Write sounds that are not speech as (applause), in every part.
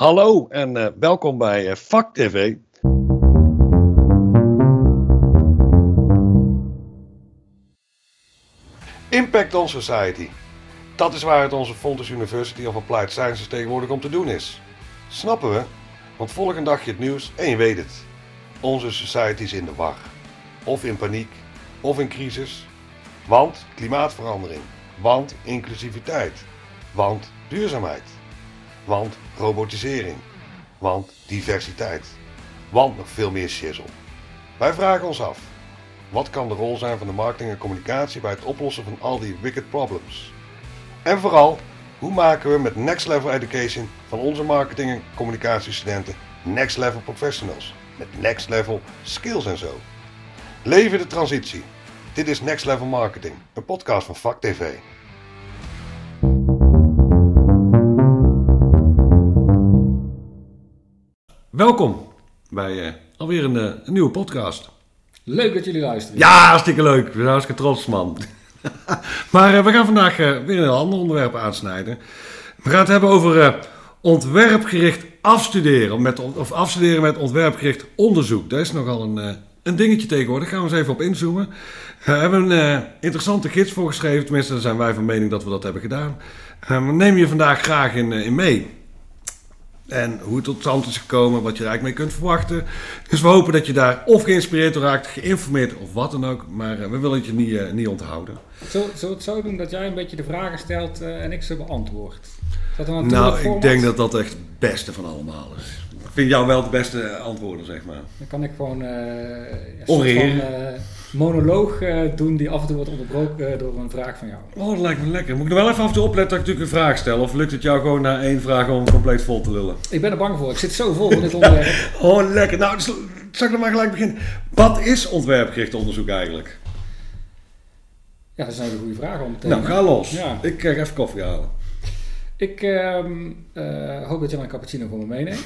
Hallo en uh, welkom bij uh, Vak TV. Impact on Society. Dat is waar het onze Fontes University of Applied Sciences tegenwoordig om te doen is. Snappen we? Want volgende dag je het nieuws en je weet het. Onze society is in de war. Of in paniek, of in crisis. Want klimaatverandering. Want inclusiviteit. Want duurzaamheid. Want robotisering. Want diversiteit. Want nog veel meer shizzle. Wij vragen ons af. Wat kan de rol zijn van de marketing en communicatie bij het oplossen van al die wicked problems? En vooral, hoe maken we met Next Level Education van onze marketing en communicatiestudenten Next Level Professionals? Met Next Level Skills en zo. Leven de transitie. Dit is Next Level Marketing, een podcast van Vak TV. Welkom bij uh, alweer een, uh, een, nieuwe podcast. Leuk dat jullie luisteren. Ja, hartstikke leuk. We zijn hartstikke trots, man. (laughs) maar uh, we gaan vandaag weer een heel ander onderwerp aansnijden. We gaan het hebben over ontwerpgericht afstuderen. Met, of afstuderen met ontwerpgericht onderzoek. Dat is nogal een, een dingetje tegenwoordig. Daar gaan we eens even op inzoomen. We hebben een interessante gids voorgeschreven. Tenminste, daar zijn wij van mening dat we dat hebben gedaan. we nemen je vandaag graag in, in mee. En hoe het tot stand is gekomen, wat je er eigenlijk mee kunt verwachten. Dus we hopen dat je daar of geïnspireerd door raakt, geïnformeerd of wat dan ook. Maar uh, we willen het je niet, uh, niet onthouden. Zullen we het zo doen dat jij een beetje de vragen stelt uh, en ik ze beantwoord? Dat nou, ik denk dat dat echt het beste van allemaal is. Ik vind jou wel de beste antwoorden, zeg maar. Dan kan ik gewoon een monoloog uh, doen die af en toe wordt onderbroken door een vraag van jou. Oh, dat lijkt me lekker. Moet ik er wel even af en toe opletten dat ik natuurlijk een vraag stel? Of lukt het jou gewoon na één vraag om compleet vol te lullen? Ik ben er bang voor. Ik zit zo vol van dit onderwerp. (laughs) oh, lekker. Nou, dus, zal ik dan maar gelijk beginnen. Wat is ontwerpgericht onderzoek eigenlijk? Ja, dat is nou een goede vraag om te Nou, ga los. Ja. Ik krijg even koffie halen. Ik uh, uh, hoop dat je een cappuccino voor me meeneemt.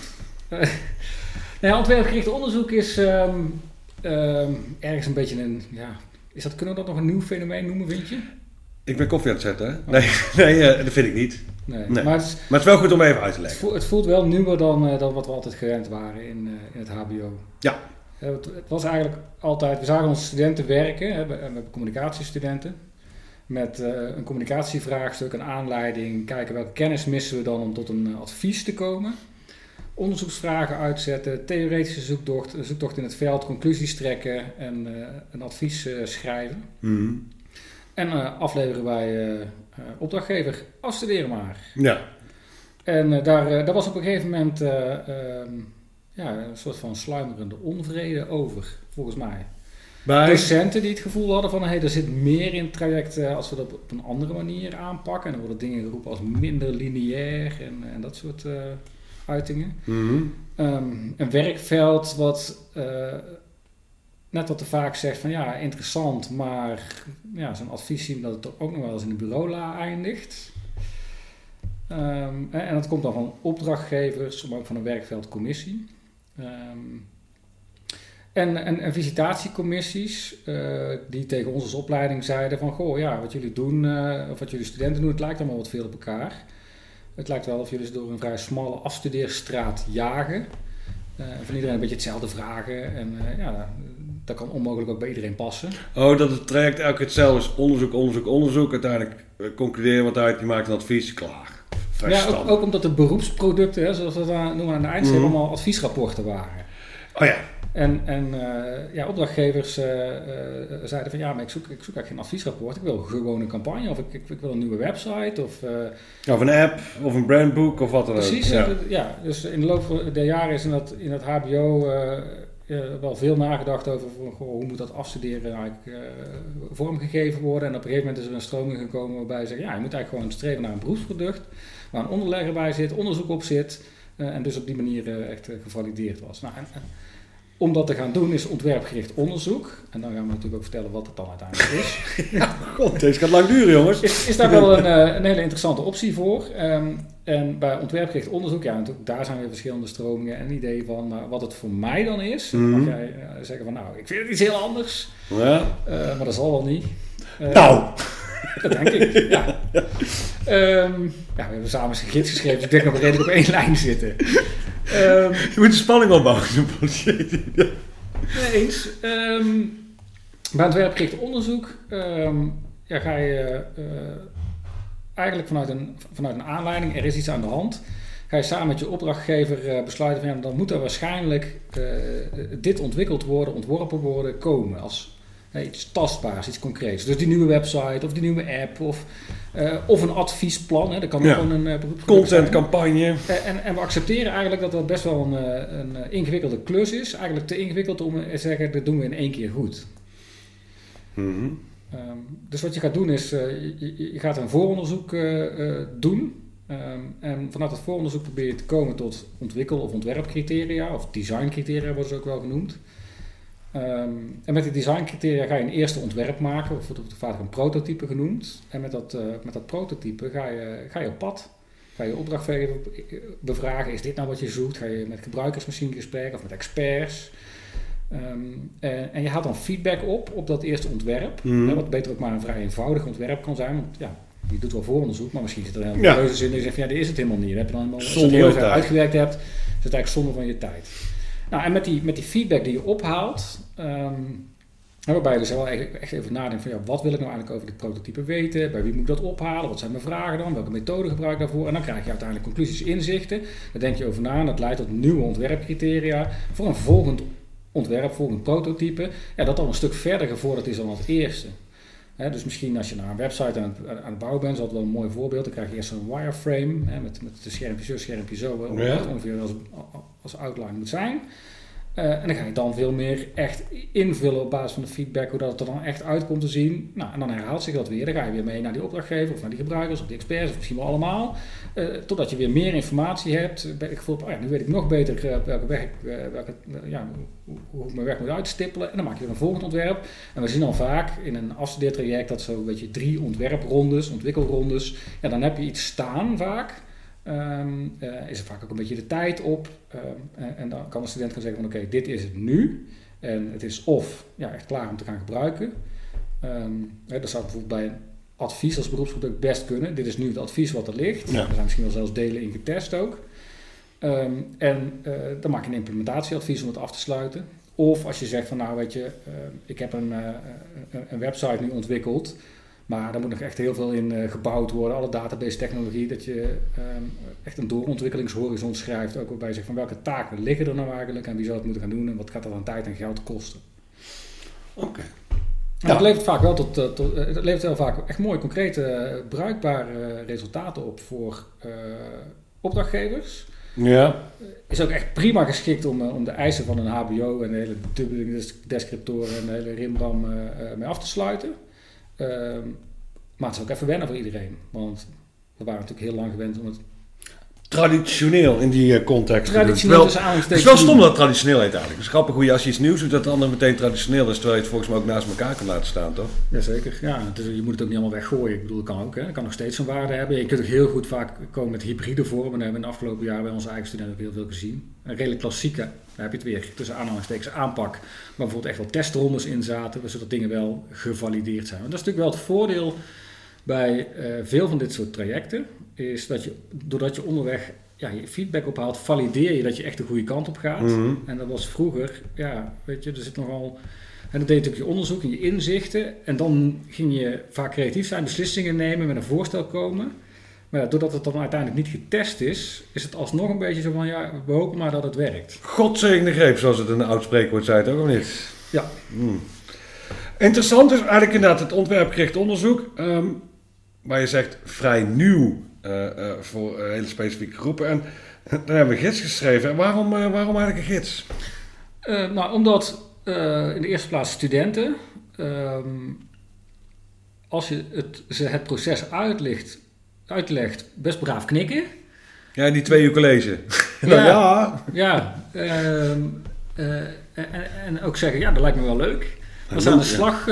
(laughs) nou, ontwerpgericht onderzoek is... Um, um, ergens een beetje een, ja, is dat, kunnen we dat nog een nieuw fenomeen noemen, vind je? Ik ben koffie aan het zetten, hè? Nee, (laughs) nee uh, dat vind ik niet. Nee. nee. Maar, het is, maar, het is, wel goed om even uit te leggen. Het voelt, het voelt wel nieuwer dan, uh, dan wat we altijd gewend waren in, uh, in het HBO. Ja. Het, het, was eigenlijk altijd, we zagen onze studenten werken, hè, we, we hebben communicatiestudenten, met een communicatievraagstuk, een aanleiding, kijken welke kennis missen we dan om tot een advies te komen onderzoeksvragen uitzetten, theoretische zoektocht, zoektocht in het veld, conclusies trekken en uh, een advies uh, schrijven. Mm. En uh, afleveren bij opdrachtgever, afstuderen maar. Ja. En daar, daar was op een gegeven moment um, ja, een soort van sluimerende onvrede over, volgens mij. Bij... Docenten die het gevoel hadden van, hey, er zit meer in het traject als we dat op een andere manier aanpakken. En dan worden dingen geroepen als minder lineair en, en dat soort uitingen. Mhm. Ehm, een werkveld wat uh, net wat te vaak zegt van ja, interessant, maar ja, zo'n advies dat het ook nog wel eens in de bureaula eindigt. Ehm, en dat komt dan van opdrachtgevers, maar ook van een werkveldcommissie. Um, en, en, en, visitatiecommissies uh, die tegen ons als opleiding zeiden van... Goh, ja, wat jullie doen, uh, of wat jullie studenten doen, het lijkt allemaal wat veel op elkaar. Het lijkt wel of jullie door een vrij smalle afstudeerstraat jagen. Uh, van iedereen een beetje hetzelfde vragen. En uh, ja, dat kan onmogelijk ook bij iedereen passen. Oh, dat het traject elke keer hetzelfde is. Onderzoek, onderzoek, onderzoek. Uiteindelijk uh, concluderen wat uit. Je maakt een advies, klaar. ja, ook, ook, omdat de beroepsproducten, hè, zoals we dat noemen aan de eindstreep, mm allemaal adviesrapporten waren. Oh ja. En, en uh, ja, opdrachtgevers uh, uh, zeiden van ja, maar ik zoek, ik zoek eigenlijk geen adviesrapport. Ik wil gewoon een campagne of ik, ik, ik wil een nieuwe website. Of, of een app of een brandboek of wat dan ook. Precies, ja. ja. Dus in de loop der jaren is in dat, in HBO wel veel nagedacht over goh, hoe moet dat afstuderen eigenlijk vormgegeven worden. En op een gegeven moment is er een stroming gekomen waarbij ze zeggen ja, je moet eigenlijk gewoon streven naar een beroepsproduct. Waar een onderlegger bij zit, onderzoek op zit. en dus op die manier echt gevalideerd was. Nou, en, om dat te gaan doen is ontwerpgericht onderzoek. En dan gaan we natuurlijk ook vertellen wat het dan uiteindelijk is. (laughs) ja, god, deze gaat lang duren, jongens. Is, is daar wel een, eh, een hele interessante optie voor. Um, en bij ontwerpgericht onderzoek, ja, natuurlijk, daar zijn weer verschillende stromingen en ideeën van. Maar wat het voor mij dan is, mm mag jij uh, zeggen van, nou, ik vind het iets heel anders. Ja. Uh, maar dat zal wel niet. nou! (laughs) Dat denk ik, (laughs) ja. Ehm, ja, we hebben samen een gids geschreven, dus ik denk dat we redelijk op één lijn zitten. Um, (laughs) je moet de spanning opbouwen. (laughs) nee, eens. Um, bij het werkgericht onderzoek ja, ga je uh, eigenlijk vanuit een, vanuit een aanleiding, er is iets aan de hand ga je samen met je opdrachtgever uh, besluiten van ja, dan moet er waarschijnlijk uh, dit ontwikkeld worden, ontworpen worden, komen als iets tastbaars, iets concreets. Dus die nieuwe website of die nieuwe app of, of een adviesplan. Hè, dat kan ja. ook een contentcampagne. en, en we accepteren eigenlijk dat dat best wel een, een ingewikkelde klus is. Eigenlijk te ingewikkeld om te zeggen, dat doen we in één keer goed. Mm dus wat je gaat doen is, je, je, gaat een vooronderzoek doen Ehm, en vanuit het vooronderzoek probeer je te komen tot ontwikkel- of ontwerpcriteria, of designcriteria worden ze ook wel genoemd. Ehm, en met die designcriteria ga je een eerste ontwerp maken, of wordt vaak een prototype genoemd. En met dat, uh, met dat prototype ga je, ga je op pad. Ga je opdrachtgever bevragen, is dit nou wat je zoekt? Ga je met gebruikers misschien in gesprek of met experts? Um, en, en, je haalt dan feedback op op dat eerste ontwerp. Mm. wat beter ook maar een vrij eenvoudig ontwerp kan zijn. Want ja, je doet wel vooronderzoek, maar misschien zit er helemaal ja. keuzes in. En je zegt, ja, dit is het helemaal niet. Dan heb je dan helemaal, als je het heel uitgewerkt hebt, is het eigenlijk zonde van je tijd. Nou, en met die, met die feedback die je ophaalt, um, waarbij je dus wel echt even nadenkt van, ja, wat wil ik nou eigenlijk over dit prototype weten? Bij wie moet ik dat ophalen? Wat zijn mijn vragen dan? Welke methode gebruik ik daarvoor? En dan krijg je uiteindelijk conclusies, inzichten. Daar denk je over na en dat leidt tot nieuwe ontwerpcriteria voor een volgend ontwerp, volgend prototype. Ja, dat dan een stuk verder gevorderd is dan het eerste dus misschien als je naar een website aan het, aan het bouwen bent, is dat wel een mooi voorbeeld. Dan krijg je eerst een wireframe met, met de schermpje zo, schermpje zo, ongeveer als, als outline moet zijn. Uh, en dan ga je dan veel meer echt invullen op basis van de feedback, hoe dat het er dan echt uit komt te zien. Nou, en dan herhaalt zich dat weer. Dan ga je weer mee naar die opdrachtgever of naar die gebruikers of die experts of misschien wel allemaal. Uh, totdat je weer meer informatie hebt. Ik gevoel, oh ja, nu weet ik nog beter uh, welke weg, welke, ja, hoe, hoe, ik mijn weg moet uitstippelen. En dan maak je weer een volgend ontwerp. En we zien dan vaak in een afstudeertraject dat zo weet je, drie ontwerprondes, ontwikkelrondes. Ja, dan heb je iets staan vaak. Um, uh, is er vaak ook een beetje de tijd op. Um, en, dan kan de student gaan zeggen van oké, dit is het nu. En het is of ja, echt klaar om te gaan gebruiken. Um, hè, dat zou bijvoorbeeld bij een advies als beroepsgroep ook best kunnen. Dit is nu het advies wat er ligt. Ja. Er zijn misschien wel zelfs delen in getest ook. en uh, dan maak je een implementatieadvies om het af te sluiten. Of als je zegt van nou weet je, uh, ik heb een, een website nu ontwikkeld. Maar daar moet nog echt heel veel in uh, gebouwd worden. Alle database technologie, dat je um, echt een doorontwikkelingshorizon schrijft. Ook waarbij je zegt van welke taken liggen er nou eigenlijk en wie zou het moeten gaan doen en wat gaat dat aan tijd en geld kosten. Oké. Okay. Ja. Het levert vaak wel tot, tot, het levert wel vaak echt mooie, concrete, bruikbare resultaten op voor uh, opdrachtgevers. Ja. Is ook echt prima geschikt om, om de eisen van een HBO en de hele dubbeling descriptoren en de hele rimram uh, mee af te sluiten. Ehm, maar het is ook even wennen voor iedereen. Want we waren natuurlijk heel lang gewend om het traditioneel in die uh, context. Traditioneel is Het is wel stom dat traditioneel heet eigenlijk. Het is grappig hoe je als je iets nieuws doet, dat het ander meteen traditioneel is, terwijl je het volgens mij ook naast elkaar kan laten staan, toch? Jazeker, ja. je moet het ook niet allemaal weggooien. Ik bedoel, het kan ook, hè. Het kan nog steeds een waarde hebben. Je kunt ook heel goed vaak komen met hybride vormen. Daar hebben we in de afgelopen jaren bij onze eigen studenten ook heel veel gezien. Een redelijk klassieke, daar heb je het weer, tussen aanhalingstekens aanpak, waar bijvoorbeeld echt wel testrondes in zaten, zodat dingen wel gevalideerd zijn. En dat is natuurlijk wel het voordeel bij uh, veel van dit soort trajecten, is dat je, doordat je onderweg ja, je feedback ophaalt, valideer je dat je echt de goede kant op gaat. Mhm. En dat was vroeger, ja, weet je, er zit nogal. En dan deed ook je onderzoek en je inzichten. En dan ging je vaak creatief zijn, beslissingen nemen, met een voorstel komen. Maar ja, doordat het dan uiteindelijk niet getest is, is het alsnog een beetje zo van, ja, we hopen maar dat het werkt. Godzegende greep, zoals het in een oud spreekwoord zei, toch of niet? Ja. Hmm. Interessant is eigenlijk inderdaad het ontwerpgericht onderzoek, um, waar je zegt vrij nieuw uh, uh, voor uh, hele specifieke groepen. En (laughs) daar hebben we gids geschreven. En waarom, waarom eigenlijk een gids? nou, omdat in de eerste plaats studenten, um, als je het, ze het proces uitlegt, uitlegt, best braaf knikken. Ja, die twee uur college. (laughs) ja, ja. ja um, en, en, ook zeggen, ja, dat lijkt me wel leuk. Als ze aan de slag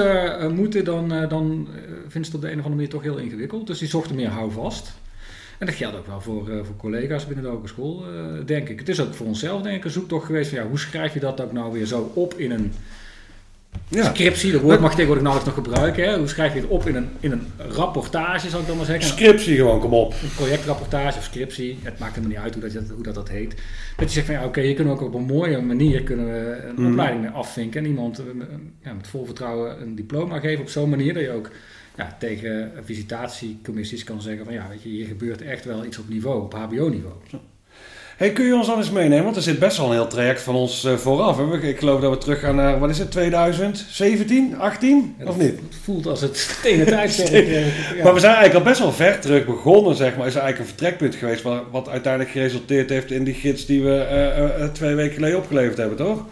moeten, dan, dan vinden ze het op de een of andere manier toch heel ingewikkeld. Dus die zochten meer houvast. En dat geldt ook wel voor, uh, voor collega's binnen de hogeschool, denk ik. Het is ook voor onszelf, denk ik, een zoektocht geweest van ja, hoe schrijf je dat ook nou weer zo op in een Ja. Scriptie, dat woord mag tegenwoordig nauwelijks nog gebruiken. Hè? Hoe schrijf je het op in een, in een rapportage, zal ik dan maar zeggen? Scriptie gewoon, kom op. Een projectrapportage of scriptie, het maakt helemaal niet uit hoe dat, hoe dat, dat heet. Dat je zegt van ja, oké, hier kunnen we ook op een mooie manier kunnen we een mhm. opleiding mee afvinken. En iemand eh, ja, met vol vertrouwen een diploma geven op zo'n manier dat je ook ja, tegen visitatiecommissies kan zeggen van ja, weet je, hier gebeurt echt wel iets op niveau, op hbo-niveau. Hey, kun je ons dan eens meenemen? Want er zit best wel een heel traject van ons uh, vooraf. Hè? Ik geloof dat we terug gaan naar, wat is het, 2017, 18? of niet? Het voelt als het stenen tijd. (laughs) ja. Maar we zijn eigenlijk al best wel ver terug begonnen, zeg maar. Is eigenlijk een vertrekpunt geweest wat, wat uiteindelijk geresulteerd heeft in die gids die we uh, twee weken geleden opgeleverd hebben, toch?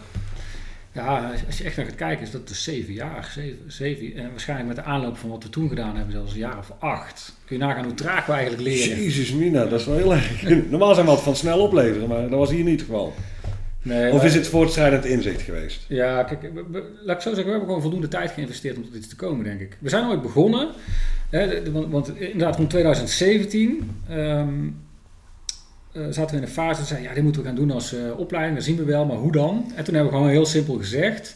Ja, als je echt naar gaat kijken, is dat dus zeven jaar. Zeven, zeven, en waarschijnlijk met de aanloop van wat we toen gedaan hebben, zelfs een jaar of acht. Kun je nagaan hoe traag we eigenlijk leren. Jezus mina, dat is wel heel erg. (laughs) Normaal zijn we wat van snel opleveren, maar dat was hier niet het geval. Nee, of is het voortschrijdend inzicht geweest? Ja, kijk, laat ik zo zeggen, we hebben gewoon voldoende tijd geïnvesteerd om tot iets te komen, denk ik. We zijn ooit begonnen, hè, want, want, inderdaad rond 2017 uh, zaten we in een fase en zeiden, ja, dit moeten we gaan doen als uh, opleiding, dat zien we wel, maar hoe dan? En toen hebben we gewoon heel simpel gezegd,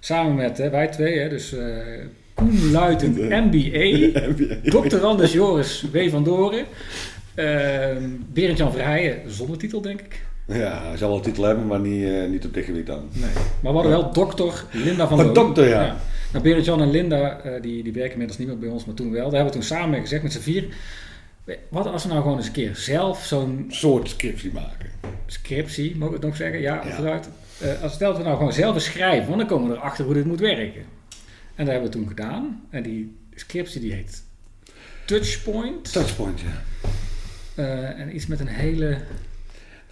samen met hè, wij twee, hè, dus uh, Koen Luitend, MBA, (laughs) Dr. Anders Joris W. van Doren, uh, Berend-Jan Verheijen, zonder titel denk ik. Ja, hij zal wel een titel hebben, maar niet, niet op dit gebied dan. Nee, maar we hadden wel dokter Linda van Doren. dokter, ja. ja. Nou, Berend-Jan en Linda, die, die werken inmiddels niet meer bij ons, maar toen wel. Daar hebben we toen samen gezegd met z'n vier wat als we nou gewoon eens een keer zelf zo'n... soort scriptie maken. Scriptie, mogen we het nog zeggen? Ja, ja. vooruit. Uh, als stel dat we nou gewoon zelf schrijven, want dan komen we erachter hoe dit moet werken. En dat hebben we toen gedaan. En die scriptie die heet Touchpoint. Touchpoint, ja. Uh, en iets met een hele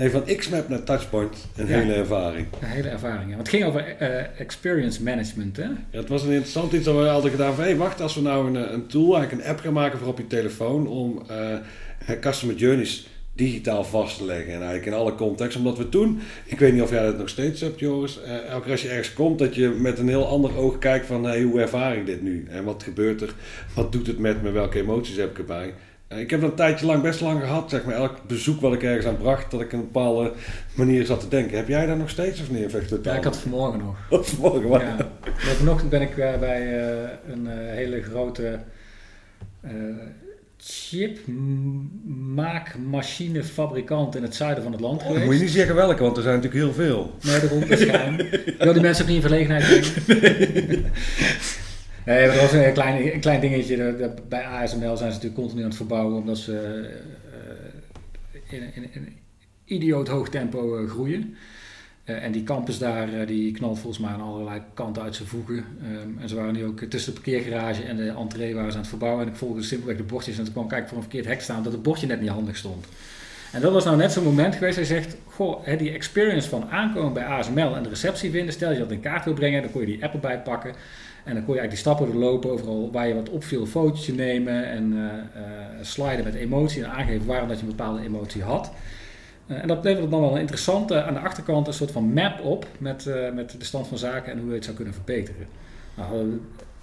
Nee, van X-Map naar Touchpoint, een hele ervaring. Een hele ervaring, ja. Want het ging over uh, experience management, hè? Ja, het was een interessant iets dat we hadden gedaan van... Hé, hey, wacht, als we nou een, een tool, eigenlijk een app gaan maken voor op je telefoon... om uh, customer journeys digitaal vast te leggen. En eigenlijk in alle context. Omdat we toen, ik weet niet of jij dat nog steeds hebt, Joris. Elke keer als je ergens komt, dat je met een heel ander oog kijkt van hey, hoe ervaar ik dit nu? En wat gebeurt er? Wat doet het met me? Welke emoties heb ik erbij? Ik heb dat een tijdje lang, best lang gehad, zeg maar. Elk bezoek wat ik ergens aan bracht, dat ik een bepaalde manier zat te denken. Heb jij dat nog steeds of niet? Ja, ik had vanmorgen nog. (laughs) vanmorgen, wat? Ja. Vanochtend ben ik bij uh, een uh, hele grote chipmaakmachinefabrikant in het zuiden van het land oh, geweest. Moet je niet zeggen welke, want er zijn natuurlijk heel veel. Nee, daarom (laughs) is geheim. Wil die mensen ook niet in verlegenheid brengen? Nee. Nee, dat was een klein, een klein dingetje. Bij ASML zijn ze natuurlijk continu aan het verbouwen omdat ze uh, in, in, in, idioot hoog tempo uh, groeien. En die campus daar, die knalt volgens mij aan allerlei kanten uit zijn voegen. Um, en ze waren nu ook tussen de parkeergarage en de entree waren ze aan het verbouwen. En ik volgde simpelweg de bordjes en toen kwam kijk voor een verkeerd hek staan dat het bordje net niet handig stond. En dat was nou net zo'n moment geweest. Hij zegt, goh, die experience van aankomen bij ASML en de receptie vinden. Stel je dat in kaart wil brengen, dan kon je die app erbij pakken. En dan kon je eigenlijk die stappen doorlopen, overal waar je wat opviel, fotootje nemen en uh, sliden met emotie en aangeven waarom dat je een bepaalde emotie had. Uh, en dat leverde dan wel een interessante, aan de achterkant een soort van map op met, met de stand van zaken en hoe je het zou kunnen verbeteren. Nou,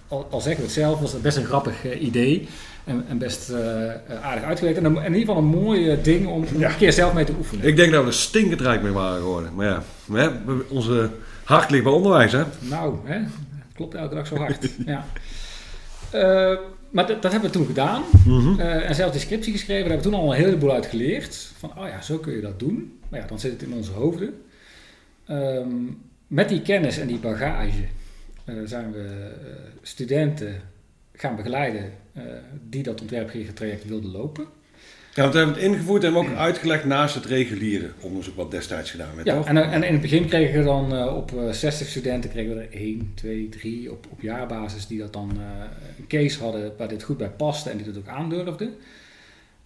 al, al, zeggen we het zelf, was het best een grappig idee en, en best aardig uitgewerkt. En, in ieder geval een mooi ding om, een keer zelf mee te oefenen. Ik denk dat we stinkend rijk mee waren geworden. Maar ja, we onze hart ligt bij onderwijs hè? Nou, hè? Klopt elke dag zo hard. (laughs) ja. Uh, maar dat, dat, hebben we toen gedaan. Mm uh, en zelf die scriptie geschreven. Daar hebben we toen al een heleboel uit geleerd. Van, oh ja, zo kun je dat doen. Maar ja, dan zit het in onze hoofden. Um, met die kennis en die bagage uh, zijn we studenten gaan begeleiden die dat ontwerpgerichte traject wilden lopen. Ja, want we hebben het ingevoerd en ook uitgelegd naast het reguliere onderzoek wat destijds gedaan werd. Ja, en, en, in het begin kregen we dan uh, op 60 eh, studenten kregen we er 1, 2, 3 op, op jaarbasis die dat dan uh, een case hadden waar dit goed bij paste en die dat ook aandurfden.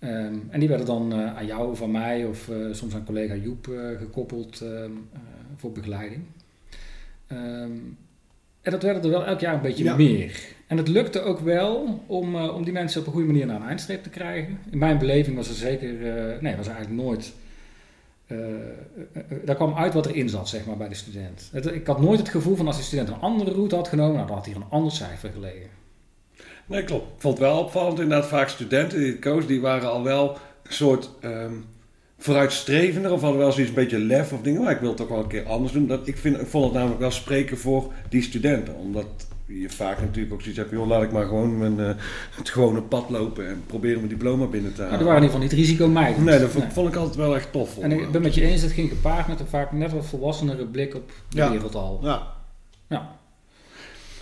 Um, en die werden dan uh, aan jou of aan mij of soms aan collega Joep gekoppeld um, voor begeleiding. Um, en dat werden er wel elk jaar een beetje ja. meer. En het lukte ook wel om, uh, om die mensen op een goede manier naar een eindstreep te krijgen. In mijn beleving was er zeker, uh, nee, was er eigenlijk nooit. Uh, daar kwam uit wat erin zat, zeg maar, bij de student. Ik had nooit het gevoel van als de student een andere route had genomen, nou, dan had hij een ander cijfer gelegen. Nee, klopt. Ik vond het wel opvallend inderdaad vaak studenten die het koos, die waren al wel een soort um, vooruitstrevender of hadden wel zoiets een beetje lef of dingen. Maar ik wil het toch wel een keer anders doen. Dat, ik, vind, ik vond het namelijk wel spreken voor die studenten. Omdat je vaak natuurlijk ook zoiets hebt, joh, laat ik maar gewoon mijn, uh, het gewone pad lopen en proberen mijn diploma binnen te halen. Maar er waren in ieder geval niet risicomijdend. Nee, dat vond, ik altijd wel echt tof. En ik ben met je eens, het ging gepaard met een vaak net wat volwassenere blik op de ja. wereld al. Ja. ja.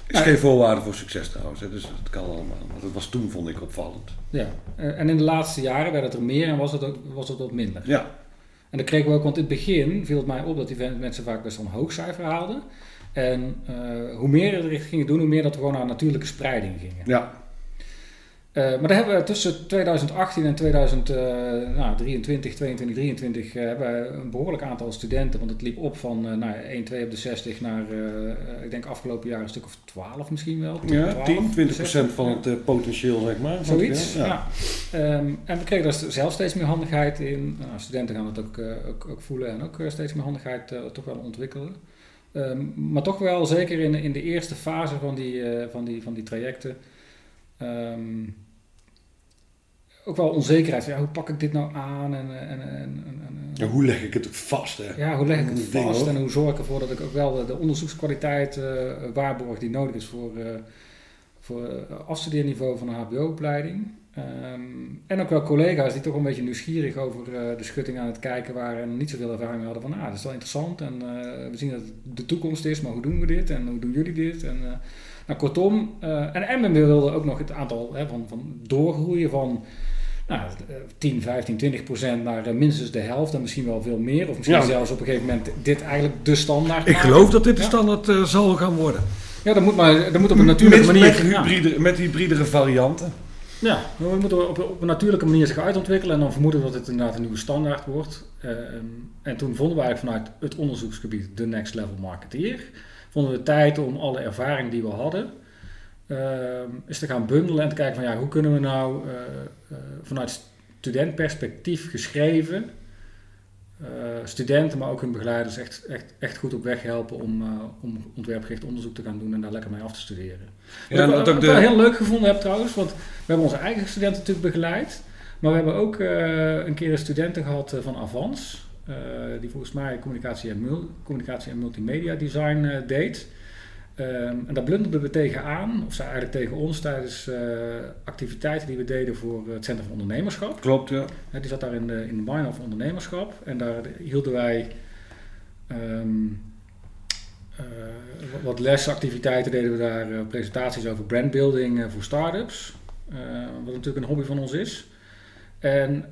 is geen voorwaarde voor succes trouwens, dus het kan allemaal. Maar dat was toen, vond ik, opvallend. Ja, eh, en in de laatste jaren werd het er meer en was het, ook, was het wat minder. Ja. En dan kregen we ook, want in het begin viel het mij op dat die mensen vaak best wel een hoog cijfer haalden. En uh, hoe meer we er gingen doen, hoe meer dat we gewoon naar natuurlijke spreiding gingen. Ja. Uh, maar daar hebben we tussen 2018 en 2023, 22, 23 uh, hebben we een behoorlijk aantal studenten. Want het liep op van uh, nou, 1, 2 op de 60 naar, ik denk afgelopen jaar een stuk of 12 misschien wel. Ja, 12, 10, 20 procent van het potentieel, zeg maar. Zoiets, ja. ja. Um, en we kregen daar zelf steeds meer handigheid in. Nou, studenten gaan het ook, ook, ook, voelen en ook steeds meer handigheid toch wel ontwikkelen. Um, maar toch wel, zeker in, in de eerste fase van die, uh, van die, van die trajecten, um, ook wel onzekerheid. Ja, hoe pak ik dit nou aan? En, en, en, en ja, hoe leg ik het vast? Hè? Ja, hoe leg ik het vast? en hoe zorg ik ervoor dat ik ook wel de, de onderzoekskwaliteit uh, waarborg die nodig is voor, uh, voor afstudeerniveau van een HBO-opleiding. Um, en ook wel collega's die toch een beetje nieuwsgierig over uh, de schutting aan het kijken waren en niet zoveel ervaring hadden van, ah, dat is wel interessant en uh, we zien dat het de toekomst is, maar hoe doen we dit en hoe doen jullie dit? En, uh, nou, kortom, en, en we wilden ook nog het aantal hè, van, van doorgroeien van nou, 10, 15, 20 procent naar minstens de helft en misschien wel veel meer. Of misschien ja. zelfs op een gegeven moment dit eigenlijk de standaard Ik geloof dat dit de standaard ja. zal gaan worden. Ja, dat moet, maar, dat moet op een natuurlijke manier... Met, hybride, met hybridere varianten. Ja, we moeten op, op een natuurlijke manier zich uitontwikkelen en dan vermoeden dat het inderdaad een nieuwe standaard wordt. Uh, en toen vonden we eigenlijk vanuit het onderzoeksgebied de Next Level Marketeer. Vonden we tijd om alle ervaring die we hadden, uh, eens te gaan bundelen en te kijken van ja, hoe kunnen we nou uh, vanuit studentperspectief geschreven studenten, maar ook hun begeleiders echt, echt, echt goed op weg helpen om, uh, om ontwerpgericht onderzoek te gaan doen en daar lekker mee af te studeren. Ja, Wat ik wel heel leuk gevonden heb trouwens, want we hebben onze eigen studenten natuurlijk begeleid, maar we hebben ook uh, een keer een studenten gehad van Avans, die volgens mij communicatie en, communicatie en multimedia design deed. Um, en daar blunderden we tegenaan, of zij eigenlijk tegen ons, tijdens uh, activiteiten die we deden voor het Centrum van Ondernemerschap. Klopt, ja. die zat daar in de, in de of Ondernemerschap. En daar hielden wij um, uh, wat lesactiviteiten, deden we daar presentaties over brandbuilding voor start-ups. wat natuurlijk een hobby van ons is. En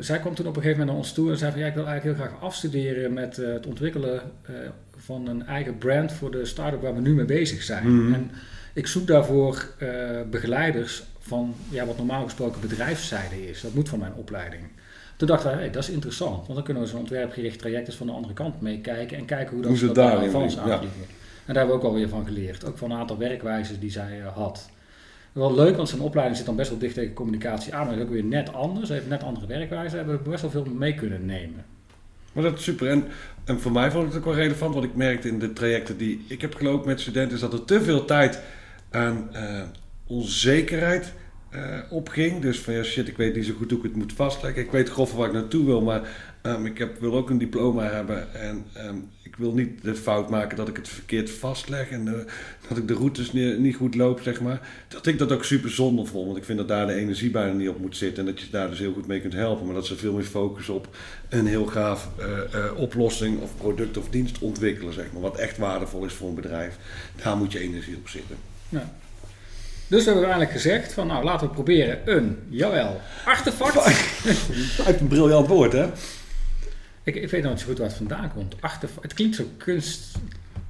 zij kwam toen op een gegeven moment naar ons toe en zei van ja, ik wil eigenlijk heel graag afstuderen met het ontwikkelen van een eigen brand voor de start-up waar we nu mee bezig zijn. Mhm. En ik zoek daarvoor begeleiders van ja, wat normaal gesproken bedrijfszijde is. Dat moet van mijn opleiding. Toen dacht ik, hey, dat is interessant, want dan kunnen we zo'n ontwerpgericht traject eens van de andere kant meekijken en kijken hoe dat, ze daar aan ja. En daar hebben we ook alweer van geleerd. Ook van een aantal werkwijzes die zij had. Wel leuk, want zijn opleiding zit dan best wel dicht tegen communicatie aan, maar is ook weer net anders. Heeft net andere werkwijzen, hebben we best wel veel mee kunnen nemen. Maar dat is super. En, en voor mij vond ik het ook wel relevant, want ik merkte in de trajecten die ik heb gelopen met studenten, is dat er te veel tijd aan uh, onzekerheid uh, opging. Dus van ja, shit, ik weet niet zo goed hoe ik het moet vastleggen. Ik weet grof waar ik naartoe wil, maar um, ik heb, wil ook een diploma hebben. En um, ik wil niet de fout maken dat ik het verkeerd vastleg en uh, dat ik de routes niet, niet, goed loop, zeg maar. Dat ik dat ook super zonde vond, want ik vind dat daar de energie bijna niet op moet zitten en dat je daar dus heel goed mee kunt helpen. Maar dat ze veel meer focussen op een heel gaaf uh, uh, oplossing of product of dienst ontwikkelen, zeg maar. Wat echt waardevol is voor een bedrijf. Daar moet je energie op zitten. Ja. Dus we hebben uiteindelijk gezegd van nou laten we proberen een, jawel, artefact. Uit een briljant woord hè? Ik, ik weet nog niet zo goed waar het vandaan komt. Artefact, het klinkt zo kunst.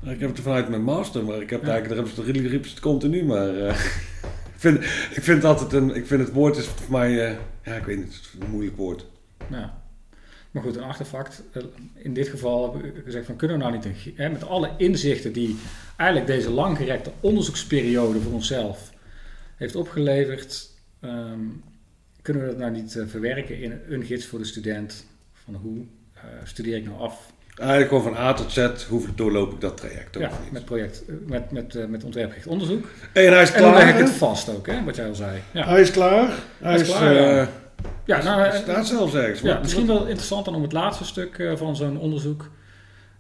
Ik heb het vanuit mijn master, maar ik heb ja. eigenlijk, daar hebben ze het, het continu, maar uh, (laughs) ik, vind, ik vind altijd een, ik vind het woord is voor mij, uh, ja ik weet niet, het is een moeilijk woord. Ja. Maar goed, een artefact. Eh, in dit geval heb ik gezegd van kunnen we nou niet een, hè, met alle inzichten die eigenlijk deze langgerekte onderzoeksperiode voor onszelf heeft opgeleverd, um, kunnen we dat nou niet verwerken in een gids voor de student van hoe studeer ik nou af? Eigenlijk gewoon van A tot Z, hoe doorloop ik dat traject? Ja, met project, met, met, uh, met ontwerpgericht onderzoek. En hij is klaar. En dan leg ik het vast ook, hè, wat jij al zei. Ja. Hij is klaar. Hij, hij is, klaar, ja. Ja, nou, staat zelfs ergens. Ja, misschien wel interessant dan om het laatste stuk van zo'n onderzoek.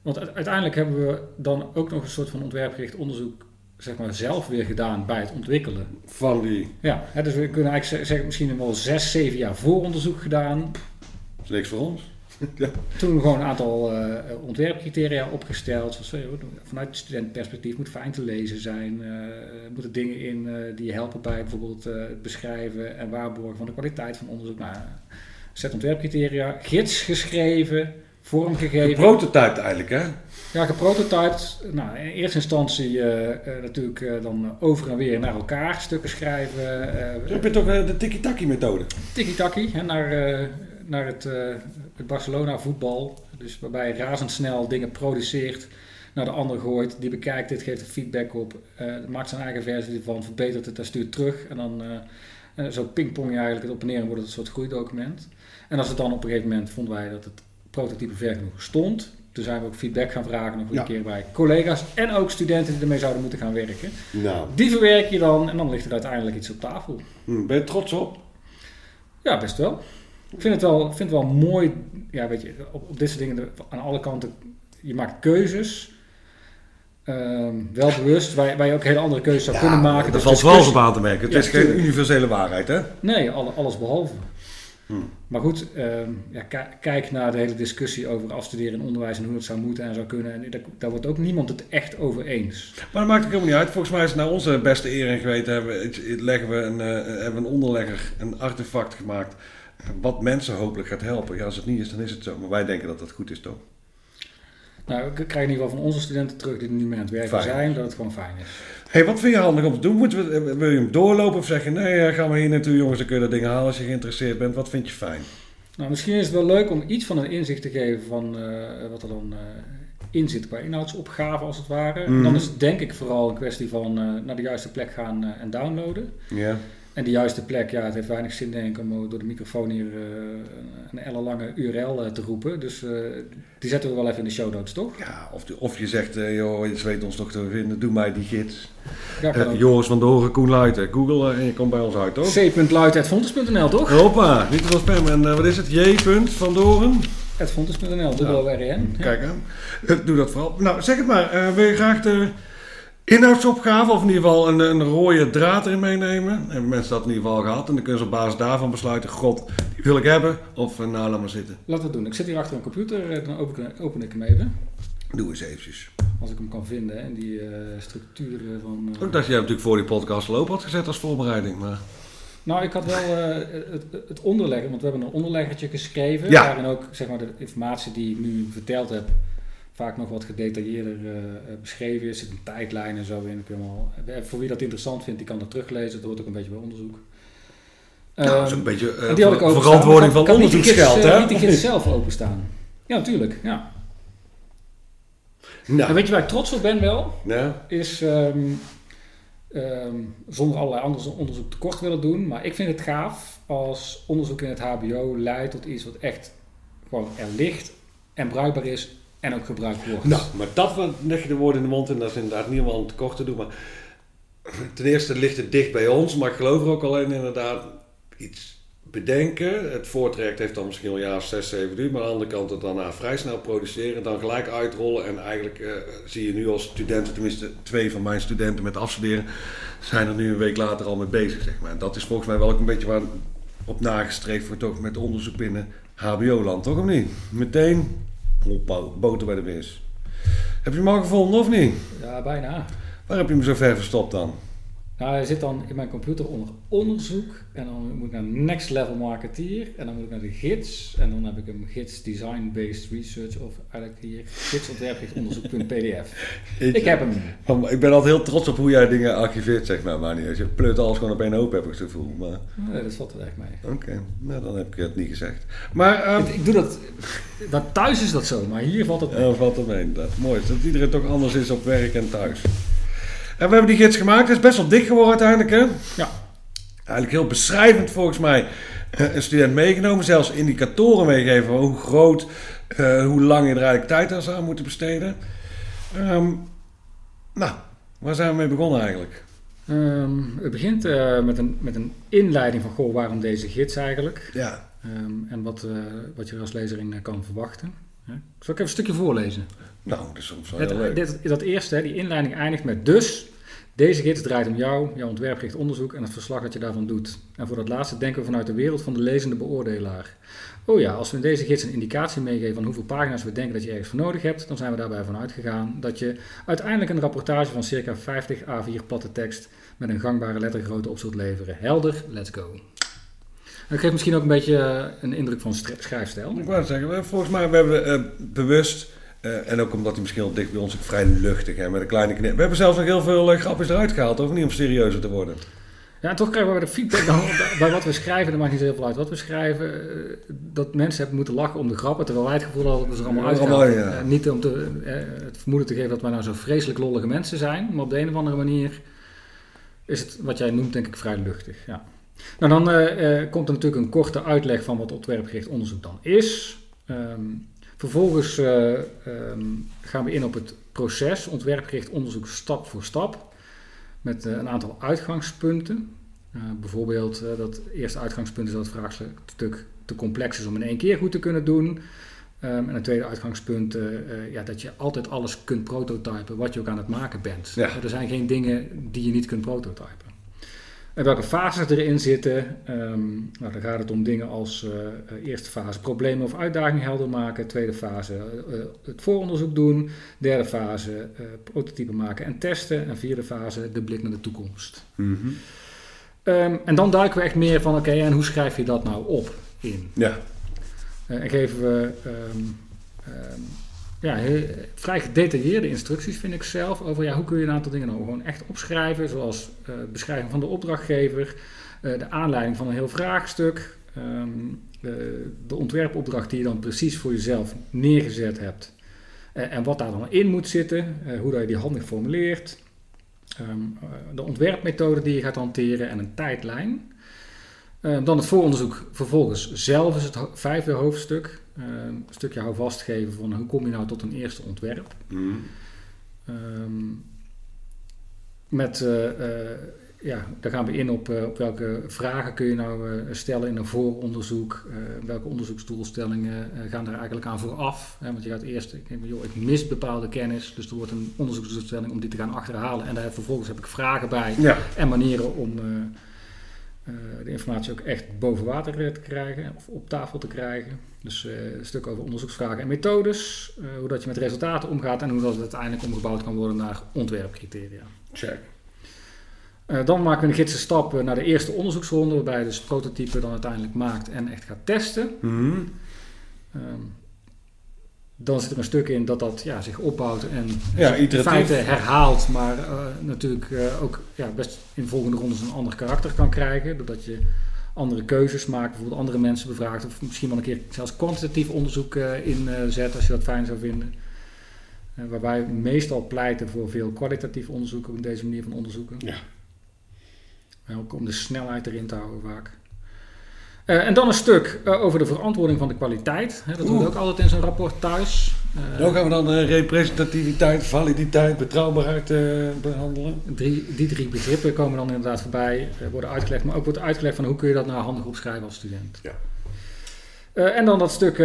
Want uiteindelijk hebben we dan ook nog een soort van ontwerpgericht onderzoek zeg maar, zelf weer gedaan bij het ontwikkelen. Van die? Ja, hè, dus we kunnen eigenlijk zeggen, misschien wel zes, zeven jaar vooronderzoek gedaan. Dat is niks voor ons. Ja. Toen gewoon een aantal uh, ontwerpcriteria opgesteld. Zoals, vanuit studentperspectief moet fijn te lezen zijn. Uh, moeten dingen in die helpen bij bijvoorbeeld het beschrijven en waarborgen van de kwaliteit van onderzoek. Nou, set ontwerpcriteria, gids geschreven, vormgegeven. Prototype eigenlijk, hè? Ja, geprototyped. Nou, in eerste instantie uh, uh, natuurlijk uh, dan over en weer naar elkaar stukken schrijven. je hebt toch de tiki-taki methode? Tiki-taki, naar, naar het, het Barcelona voetbal. Dus waarbij je razendsnel dingen produceert, naar de ander gooit, die bekijkt dit, geeft er feedback op, maakt zijn eigen versie ervan, verbetert het en stuurt terug. En dan zo pingpong je eigenlijk het op en neer en wordt het een soort groeidocument. En als het dan op een gegeven moment vonden wij dat het prototype ver genoeg stond, toen zijn we ook feedback gaan vragen nog een keer bij collega's en ook studenten die ermee zouden moeten gaan werken. Nou. Die verwerk je dan en dan ligt er uiteindelijk iets op tafel. Hm, ben je trots op? Ja, best wel. Ik vind het wel, vind het wel mooi, ja, weet je, op, op dit soort dingen aan alle kanten, je maakt keuzes. Ehm, wel bewust, waar, waar, je ook hele andere keuzes zou kunnen maken. Dat valt wel op aan te merken. Het is geen universele waarheid, hè? Nee, alles behalve. Hmm. Maar goed, ehm, ja, kijk naar de hele discussie over afstuderen in onderwijs en hoe dat zou moeten en zou kunnen. En daar, daar wordt ook niemand het echt over eens. Maar dat maakt ook helemaal niet uit. Volgens mij is het naar onze beste eer en geweten hebben, leggen we een, uh, hebben een onderlegger, een artefact gemaakt. Wat mensen hopelijk gaat helpen. Ja, als het niet is, dan is het zo. Maar wij denken dat dat goed is, toch? Nou, ik krijg in ieder geval van onze studenten terug die nu mee aan het werken zijn, dat het gewoon fijn is. hey, wat vind je handig om te doen? Moeten we, wil je hem doorlopen of zeg je, nee, gaan we hier naartoe jongens, dan kun je dat ding halen als je geïnteresseerd bent. Wat vind je fijn? Nou, misschien is het wel leuk om iets van een inzicht te geven van uh, wat er dan uh, in zit qua inhoudsopgave als het ware. Mm. dan is het denk ik vooral een kwestie van uh, naar de juiste plek gaan en downloaden. Ja. En de juiste plek, ja, het heeft weinig zin denk ik om door de microfoon hier uh, een ellenlange URL uh, te roepen. Dus uh, die zetten we wel even in de show notes, toch? Ja, of, of je zegt, joh, je weet ons toch te vinden, doe mij die gids. Ja, Joris van Doren, Koen Luiten, Google en je komt bij ons uit, toch? c.luiten.fontes.nl, toch? Hoppa, niet te veel spam. En wat is het? J. van Doren? Fontes.nl, dubbel RN. Kijk aan. (laughs) Doe dat vooral. Nou, zeg het maar. wil je graag de inhoudsopgave, of in ieder geval een, een rode draad erin meenemen. Hebben mensen dat in ieder geval gehad. En dan kunnen ze op basis daarvan besluiten, god, die wil ik hebben. Of uh, nou, laat maar zitten. Laten we het doen. Ik zit hier achter een computer, eh, dan open, open ik hem even. Doe eens eventjes. Als ik hem kan vinden, en die uh, structuren van... Uh... Ook dat je natuurlijk voor die podcast lopen had gezet als voorbereiding, maar... Nou, ik had wel het, het, onderleggen, want we hebben een onderleggertje geschreven. Ja. Waarin ook zeg maar, de informatie die ik nu verteld heb, vaak nog wat gedetailleerder uh, beschreven is. Er zit een tijdlijn en zo in. Helemaal, eh, voor wie dat interessant vindt, die kan dat teruglezen. Dat hoort ook een beetje bij onderzoek. Nou, dat is een beetje uh, die had ik verantwoording van onderzoeksgeld, hè? Niet kids zelf openstaan. Ja, natuurlijk. Ja. Nou. En weet je waar ik trots op ben wel? Ja. Is um, um, zonder allerlei andere onderzoek tekort willen doen. Maar ik vind het gaaf als onderzoek in het HBO leidt tot iets wat echt gewoon er ligt en bruikbaar is en ook gebruikt wordt. Nou, maar dat leg je de woorden in de mond en dat is inderdaad niet om tekort te doen. Maar ten eerste ligt het dicht bij ons, maar ik geloof er ook alleen inderdaad iets bedenken. Het voortraject heeft dan misschien al een jaar 6, 7 uur, maar aan de andere kant het daarna vrij snel produceren, dan gelijk uitrollen. En eigenlijk uh, zie je nu als studenten, tenminste twee van mijn studenten met afstuderen, zijn er nu een week later al mee bezig. Zeg maar. En dat is volgens mij wel ook een beetje waar op nagestreefd wordt ook met onderzoek binnen HBO-land, toch of niet? Meteen boter bij de vis. Heb je hem al gevonden of niet? Ja, bijna. Waar heb je hem zo ver verstopt dan? Nou, hij zit dan in mijn computer onder onderzoek. En dan moet ik naar Next Level Marketeer. En dan moet ik naar de gids. En dan heb ik hem gids Design Based Research. Of eigenlijk hier gidsontwerpgerichtonderzoek.pdf. (laughs) ik heb hem. Ik ben altijd heel trots op hoe jij dingen archiveert, zeg maar. Maar niet je pleurt alles gewoon op één hoop, heb ik het gevoel. Maar... Nee, dat valt er echt mee. Oké, nou dan heb ik het niet gezegd. Maar, um... ik, doe dat, dat... Thuis is dat zo, maar hier valt het mee. Ja, valt het mee inderdaad. Mooi, dat iedereen toch anders is op werk en thuis. En we hebben die gids gemaakt. Het is best wel dik geworden uiteindelijk, hè? Ja. Eigenlijk heel beschrijvend volgens mij. Eh, een student meegenomen, zelfs indicatoren meegeven hoe groot, uh, hoe lang je er eigenlijk tijd aan zou moeten besteden. Um, nou, waar zijn we mee begonnen eigenlijk? Um, het begint uh, met, een, met een inleiding van, goh, waarom deze gids eigenlijk? Ja. Ehm, en wat, wat je als lezer in kan verwachten. Zal ik even een stukje voorlezen? Nou, dat is soms wel heel leuk. Dit, dat eerste, die inleiding eindigt met dus... Deze gids draait om jou, jouw ontwerpgericht onderzoek en het verslag dat je daarvan doet. En voor dat laatste denken we vanuit de wereld van de lezende beoordelaar. Oh ja, als we in deze gids een indicatie meegeven van hoeveel pagina's we denken dat je ergens voor nodig hebt, dan zijn we daarbij vanuit gegaan dat je uiteindelijk een rapportage van circa 50 A4 platte tekst met een gangbare lettergrootte op zult leveren. Helder, let's go. Dat geeft misschien ook een beetje eh, een indruk van schrijfstijl. Ik wou zeggen, volgens mij we hebben we uh, bewust uh, en ook omdat hij misschien al dicht bij ons ook vrij luchtig hè, met een kleine knip. We hebben zelfs nog heel veel uh, grapjes eruit gehaald, of niet om serieuzer te worden. Ja, en toch krijgen we de feedback dan, (laughs) bij wat we schrijven, dat maakt niet heel veel uit wat we schrijven, uh, dat mensen hebben moeten lachen om de grappen, terwijl wij het gevoel hadden dat we ze er allemaal ja, uit ja. Niet om te, het vermoeden te geven dat wij nou zo vreselijk lollige mensen zijn, maar op de een of andere manier is het wat jij noemt denk ik vrij luchtig. Ja. Nou, dan komt er natuurlijk een korte uitleg van wat ontwerpgericht onderzoek dan is. Um, Vervolgens uh, um, gaan we in op het proces, ontwerpgericht onderzoek stap voor stap, met een aantal uitgangspunten. Bijvoorbeeld dat eerste uitgangspunt is dat het vraagstuk te complex is om in één keer goed te kunnen doen. Um, en een tweede uitgangspunt, ja, dat je altijd alles kunt prototypen wat je ook aan het maken bent. Ja. er zijn geen dingen die je niet kunt prototypen. En welke fases erin zitten, um, nou, dan gaat het om dingen als uh, eerste fase problemen of uitdagingen helder maken, tweede fase uh, het vooronderzoek doen, derde fase uh, prototypen maken en testen en vierde fase de blik naar de toekomst. Mm -hmm. um, en dan duiken we echt meer van oké, okay, en hoe schrijf je dat nou op in? Ja. en geven we um, ja, vrij gedetailleerde instructies vind ik zelf over ja, hoe kun je een aantal dingen nou gewoon echt opschrijven, zoals uh, beschrijving van de opdrachtgever, uh, de aanleiding van een heel vraagstuk, de, de, ontwerpopdracht die je dan precies voor jezelf neergezet hebt en wat daar dan in moet zitten, hoe dat je die handig formuleert, um, de ontwerpmethode die je gaat hanteren en een tijdlijn. dan het vooronderzoek vervolgens zelf is het vijfde hoofdstuk. Ehm, een stukje houvast geven van hoe kom je nou tot een eerste ontwerp. Mm. Um, met, uh, uh, ja, daar gaan we in op, op welke vragen kun je nou stellen in een vooronderzoek. welke onderzoeksdoelstellingen gaan er eigenlijk aan vooraf. Hè, want je gaat eerst, ik, joh, ik mis bepaalde kennis, dus er wordt een onderzoeksdoelstelling om die te gaan achterhalen. En daar vervolgens heb ik vragen bij ja. en manieren om de informatie ook echt boven water eh, te krijgen of op tafel te krijgen. Dus uh, een stuk over onderzoeksvragen en methodes, hoe dat je met resultaten omgaat en hoe dat uiteindelijk omgebouwd kan worden naar ontwerpcriteria. Check. dan maken we een gidse stap naar de eerste onderzoeksronde, waarbij je dus prototype dan uiteindelijk maakt en echt gaat testen. Mm -hmm. um, dan zit er een stuk in dat dat ja, zich opbouwt en ja, in feite herhaalt, maar uh, natuurlijk uh, ook ja, best in volgende rondes een ander karakter kan krijgen. Doordat je andere keuzes maakt, bijvoorbeeld andere mensen bevraagt, of misschien wel een keer zelfs kwantitatief onderzoek uh, inzet als je dat fijn zou vinden. waarbij we meestal pleiten voor veel kwalitatief onderzoek op deze manier van onderzoeken. Ja. Ook om de snelheid erin te houden vaak. Uh, en dan een stuk uh, over de verantwoording van de kwaliteit. Hè, dat hoort ook altijd in zo'n rapport thuis. Uh, dan gaan we dan representativiteit, validiteit, betrouwbaarheid behandelen. Drie, die drie begrippen komen dan inderdaad voorbij, worden uitgelegd. Maar ook wordt uitgelegd van hoe kun je dat nou handig opschrijven als student. Ja. en dan dat stuk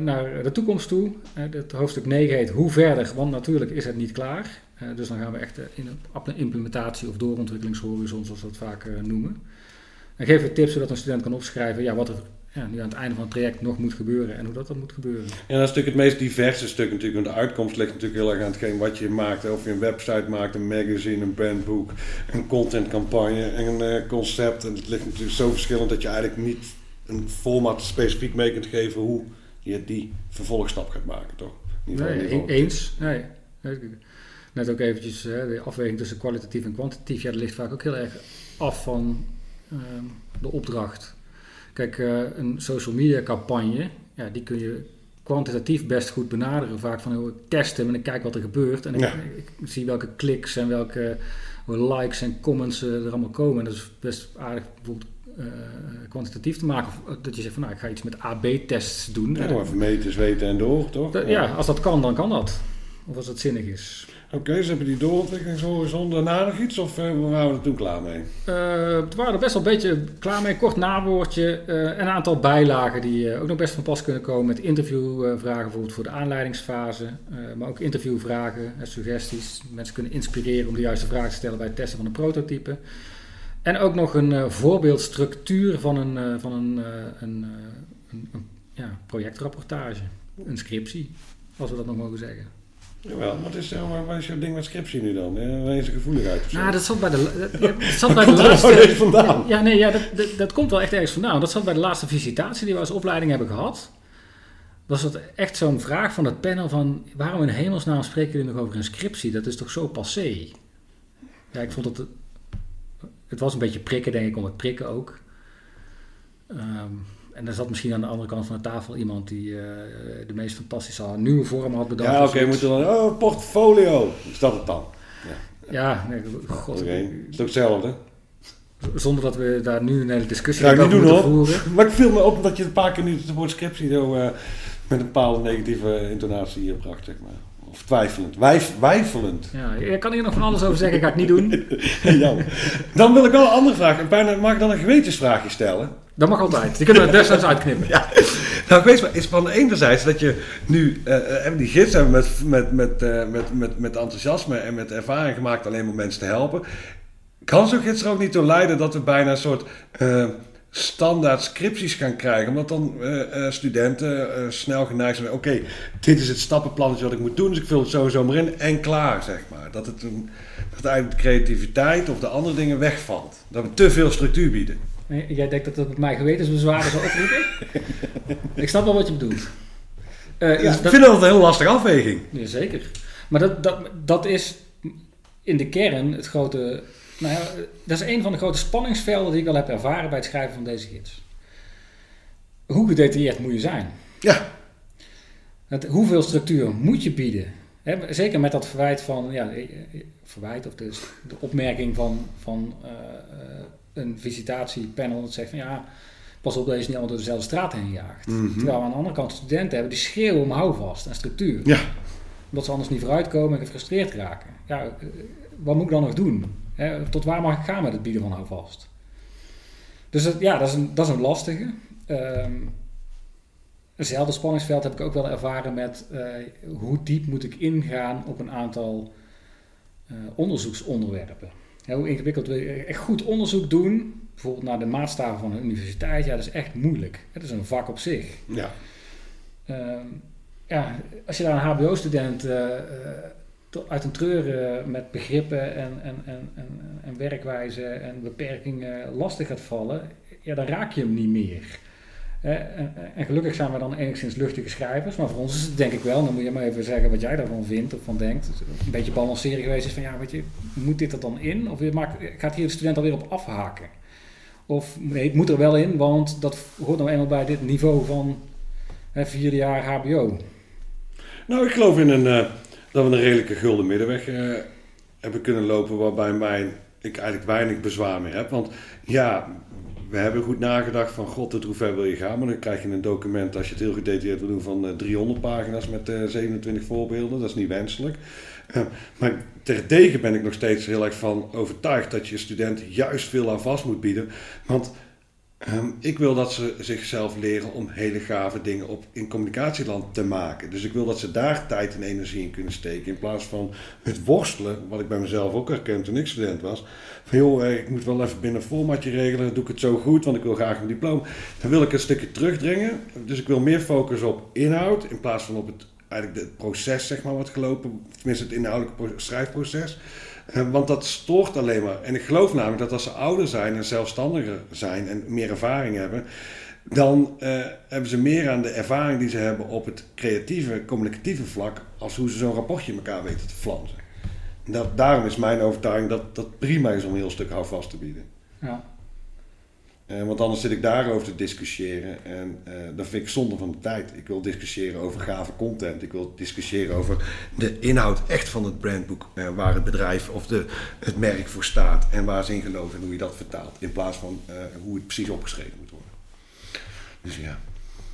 naar de toekomst toe. het hoofdstuk 9 heet Hoe verder, want natuurlijk is het niet klaar. dus dan gaan we echt in een implementatie of doorontwikkelingshorizon, zoals we dat vaak noemen. En geef we tips zodat een student kan opschrijven ja, wat er ja, nu aan het einde van het traject nog moet gebeuren en hoe dat dan moet gebeuren. En dat is natuurlijk het meest diverse stuk natuurlijk, want de uitkomst ligt natuurlijk heel erg aan hetgeen wat je maakt. Of je een website maakt, een magazine, een bandboek, een contentcampagne, een uh, concept. En het ligt natuurlijk zo verschillend dat je eigenlijk niet een format specifiek mee kunt geven hoe je die vervolgstap gaat maken, toch? Nee, eens. Nee. Net ook eventjes hè, de afweging tussen kwalitatief en kwantitatief. Ja, dat ligt vaak ook heel erg af van de opdracht. Kijk, eh, een social media campagne, ja, die kun je kwantitatief best goed benaderen. Vaak van heel testen en ik kijk wat er gebeurt. En ik, ik, zie welke kliks en welke likes en comments er allemaal komen. En dat is best aardig bijvoorbeeld uh, kwantitatief te maken. Dat je zegt van nou, ik ga iets met AB-tests doen. Ja, even meten, zweten en door, toch? ja. als dat kan, dan kan dat. Of als het zinnig is. Oké, ze hebben die doorontwikkelingshorizon. Daarna nog iets of uh, waren we er toen klaar mee? Uh, we waren er best wel een beetje klaar mee. Kort nawoordje. Uh, een aantal bijlagen die ook nog best van pas kunnen komen. Met interviewvragen bijvoorbeeld voor de aanleidingsfase. maar ook interviewvragen en suggesties. Mensen kunnen inspireren om de juiste vragen te stellen bij het testen van een prototype. En ook nog een voorbeeldstructuur van een, van een, een, een ja, projectrapportage. Een scriptie, als we dat nog mogen zeggen. Jawel, wat is, maar wat is jouw ding met scriptie nu dan? Waar is gevoelig uit? Nou, dat zat bij de, dat, zat bij de laatste... vandaan? Ja, nee, ja, dat, dat, dat, komt wel echt ergens vandaan. Dat zat bij de laatste visitatie die we als opleiding hebben gehad. Was dat echt zo'n vraag van het panel van... waarom in hemelsnaam spreken jullie nog over een scriptie? Dat is toch zo passé? Ja, ik vond het... Het was een beetje prikken, denk ik, om het prikken ook. Um, en er zat misschien aan de andere kant van de tafel iemand die uh, de meest fantastische nieuwe vorm had bedacht. Ja, oké, okay, moeten dan. Oh, portfolio. Is dat het dan? Ja, ja nee, god. Okay. is ook hetzelfde. Zonder dat we daar nu een hele discussie ja, over moeten voeren. Maar ik viel me op dat je een paar keer nu het woord scriptie zo uh, met een bepaalde negatieve intonatie hier bracht, zeg maar. Of twijfelend. Wijf, wijfelend. Ja, ik kan hier nog van alles over zeggen, ik ga het niet doen. (laughs) ja. Dan wil ik wel een andere vraag. Mag ik dan een gewetensvraagje stellen? Dat mag altijd. Die kunnen we desnoods uitknippen. (laughs) Ja. Nou, ik weet maar, is van enerzijds dat je nu uh, die gids hebben met, met, met, uh, met, met, met enthousiasme en met ervaring gemaakt alleen om mensen te helpen. Kan zo'n gids er ook niet toe leiden dat we bijna een soort uh, standaard scripties gaan krijgen? Omdat dan studenten snel geneigd zijn: oké, dit is het stappenplannetje wat ik moet doen, dus ik vul het sowieso maar in en klaar, zeg maar. Dat, het een, dat eigenlijk de creativiteit of de andere dingen wegvalt. Dat we te veel structuur bieden. Jij denkt dat het met mij gewetensbezwaren zal oproepen? (laughs) ik snap wel wat je bedoelt. Uh, ja, ik vind dat een heel lastige afweging. Jazeker. Maar dat, dat, dat is in de kern het grote... Nou ja, dat is een van de grote spanningsvelden die ik al heb ervaren bij het schrijven van deze gids. Hoe gedetailleerd moet je zijn? Ja. Hoeveel structuur moet je bieden? zeker met dat verwijt van, ja, eh, eh, verwijt of dus de opmerking van, van uh, een visitatiepanel dat zegt van ja, pas op dat je niet allemaal door dezelfde straat heen jaagt. Mhm. Terwijl we aan de andere kant studenten hebben die schreeuwen om houvast en structuur. Ja. Omdat ze anders niet vooruitkomen en gefrustreerd raken. Ja, eh, wat moet ik dan nog doen? Tot waar mag ik gaan met het bieden van houvast? Dus ja, dat is een, dat is een lastige. Um, eenzelfde spanningsveld heb ik ook wel ervaren met uh, hoe diep moet ik ingaan op een aantal uh, onderzoeksonderwerpen hoe ingewikkeld wil je echt goed onderzoek doen, bijvoorbeeld naar de maatstaven van een universiteit, ja, dat is echt moeilijk. Het is een vak op zich. Ja. Ehm, ja, als je daar een HBO-student uh, uit een treur met begrippen en, en, en, en, en werkwijzen en beperkingen lastig gaat vallen, ja, dan raak je hem niet meer. En, en, gelukkig zijn we dan enigszins luchtige schrijvers, maar voor ons is het denk ik wel, dan moet je maar even zeggen wat jij daarvan vindt of van denkt. Een beetje balanceren geweest is van ja, weet je, moet dit er dan in? Of maakt, gaat hier de student alweer op afhaken? Of nee, het moet er wel in, want dat hoort nou eenmaal bij dit niveau van hè, vierde jaar HBO. Nou, ik geloof in een, uh, dat we een redelijke gulden middenweg uh, hebben kunnen lopen, waarbij mijn, ik eigenlijk weinig bezwaar meer heb. Want ja, we hebben goed nagedacht van god, tot hoe ver wil je gaan? Maar dan krijg je een document, als je het heel gedetailleerd wil doen, van 300 eh, pagina's met 27 eh, voorbeelden. Dat is niet wenselijk. Maar terdege ben ik nog steeds heel erg van overtuigd dat je studenten juist veel aan vast moet bieden. Want Ehm, ik wil dat ze zichzelf leren om hele gave dingen op, in communicatieland te maken. Dus ik wil dat ze daar tijd en energie in kunnen steken. In plaats van het worstelen, wat ik bij mezelf ook herkende toen ik student was. Van joh, eh, ik moet wel even binnen een formatje regelen. Doe ik het zo goed, want ik wil graag een diploma. Dan wil ik een stukje terugdringen. Dus ik wil meer focus op inhoud. In plaats van op het, eigenlijk het proces, zeg maar, wat gelopen. Tenminste, het inhoudelijke schrijfproces. Eh, want dat stoort alleen maar. En ik geloof namelijk dat als ze ouder zijn en zelfstandiger zijn en meer ervaring hebben, dan uh, hebben ze meer aan de ervaring die ze hebben op het creatieve, communicatieve vlak, als hoe ze zo'n rapportje in elkaar weten te flansen. Dat, daarom is mijn overtuiging dat dat prima is om een heel stuk houvast te bieden. Ja. Uh, want anders zit ik daarover te discussiëren en uh, dat vind ik zonde van de tijd. Ik wil discussiëren over gave content. Ik wil discussiëren over de inhoud echt van het brandboek. Uh, waar het bedrijf of de, het merk voor staat en waar ze in geloven en hoe je dat vertaalt. In plaats van hoe het precies opgeschreven moet worden. Dus ja.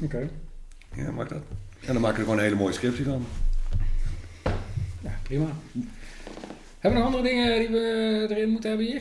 Oké. Ja, maak dat. En dan maken we er gewoon een hele mooie scriptie van. Ja, prima. Hebben we nog andere dingen die we erin moeten hebben hier?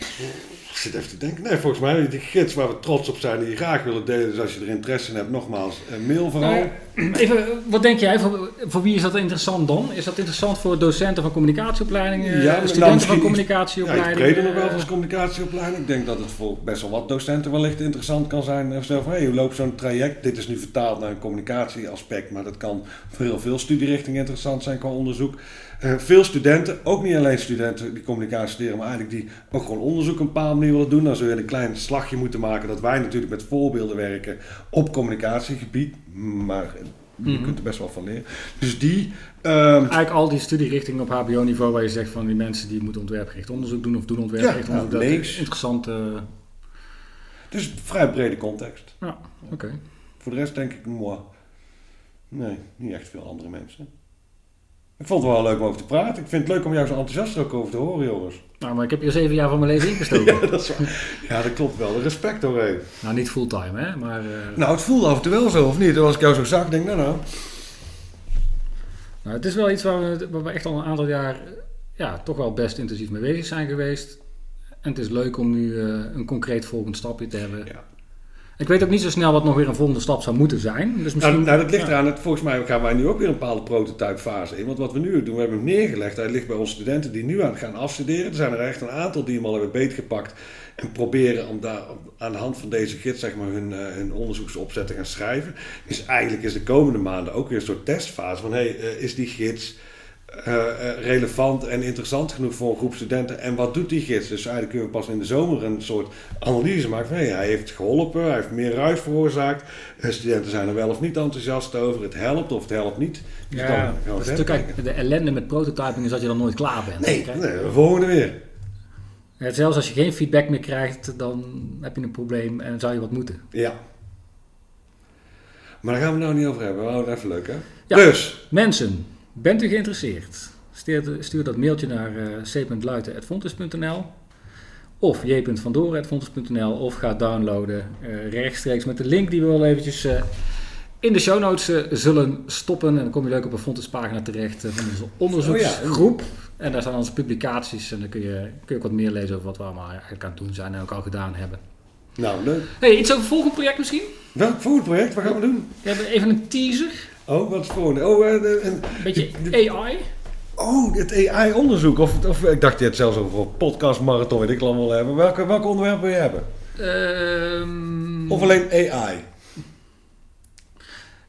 Ik zit even te denken. Nee, volgens mij die gids waar we trots op zijn, die je graag willen delen. Dus als je er interesse in hebt, nogmaals, een mail vooral. Nou, even, wat denk jij, voor, voor, wie is dat interessant dan? Is dat interessant voor docenten van communicatieopleidingen, ja, nou, studenten van communicatieopleidingen? Ja, ik breder nog wel als communicatieopleiding. Ik denk dat het voor best wel wat docenten wellicht interessant kan zijn. Stel van, hey, hoe loopt zo'n traject? Dit is nu vertaald naar een communicatieaspect, maar dat kan voor heel veel studierichtingen interessant zijn qua onderzoek. Uh, veel studenten, ook niet alleen studenten die communicatie studeren, maar eigenlijk die ook gewoon onderzoek een bepaalde manier willen doen. Dan zul je een klein slagje moeten maken dat wij natuurlijk met voorbeelden werken op communicatiegebied. Maar je mhm. kunt er best wel van leren. Dus die. Um, Eigenlijk al die studierichtingen op HBO-niveau waar je zegt van die mensen die moeten ontwerpgericht onderzoek doen of doen ontwerpgericht ja, onderzoek. Ja, dat is interessant. Uh... Dus vrij brede context. Ja, oké. Voor de rest denk ik, moi. Nee, niet echt veel andere mensen. Ik vond het wel leuk om over te praten. Ik vind het leuk om jou zo enthousiast ook over te horen, Joris. Nou, maar ik heb hier zeven jaar van mijn leven ingestoken. (laughs) ja, dat is ja, dat klopt wel. Respect hoor. Hé. Nou, niet fulltime, hè. Maar, uh... Nou, het voelde af en toe wel zo, of niet? Als ik jou zo zag, denk ik, nou nou... Nou, het is wel iets waar we, waar we echt al een aantal jaar ja, toch wel best intensief mee bezig zijn geweest. En het is leuk om nu uh, een concreet volgend stapje te hebben. Ja. Ik weet ook niet zo snel wat nog weer een volgende stap zou moeten zijn. Dus misschien, nou, nou, dat ligt eraan. volgens mij gaan wij nu ook weer een bepaalde prototypefase in. Want wat we nu doen, we hebben hem neergelegd. Hij ligt bij onze studenten die nu aan gaan afstuderen. Er zijn er echt een aantal die hem al hebben beetgepakt. En proberen om daar aan de hand van deze gids zeg maar, hun, uh, hun onderzoeksopzet te gaan schrijven. Dus eigenlijk is de komende maanden ook weer een soort testfase. Van hey, uh, is die gids uh, relevant en interessant genoeg voor een groep studenten. En wat doet die gids? Dus eigenlijk kunnen we pas in de zomer een soort analyse maken van hey, hij heeft geholpen, hij heeft meer ruis veroorzaakt. De studenten zijn er wel of niet enthousiast over. Het helpt of het helpt niet. Dus ja, dan dat is natuurlijk de ellende met prototyping is dat je dan nooit klaar bent. Nee, nee we volgende weer. Ja, zelfs als je geen feedback meer krijgt, dan heb je een probleem en zou je wat moeten. Ja. Maar daar gaan we het nou niet over hebben. We houden het even leuk, hè? Ja, dus. Mensen, Bent u geïnteresseerd? Stuur, dat mailtje naar uh, of j.vandoren.fontes.nl of ga downloaden uh, rechtstreeks met de link die we wel eventjes uh, in de show notes zullen stoppen. En dan kom je leuk op een Fontes pagina terecht van onze onderzoeksgroep. Oh en daar staan onze publicaties en dan kun je, kun je ook wat meer lezen over wat we allemaal eigenlijk aan het doen zijn en ook al gedaan hebben. Nou, leuk. Hey, iets over het volgende project misschien? Welk volgende project? Wat gaan we doen? We hebben even een teaser. Oh, wat is volgende? Oh, uh, een beetje AI. Oh, het AI-onderzoek. Of, of ik dacht je het zelfs over een podcastmarathon, weet ik allemaal hebben. Welke, welk onderwerp wil je hebben? Um, of alleen AI?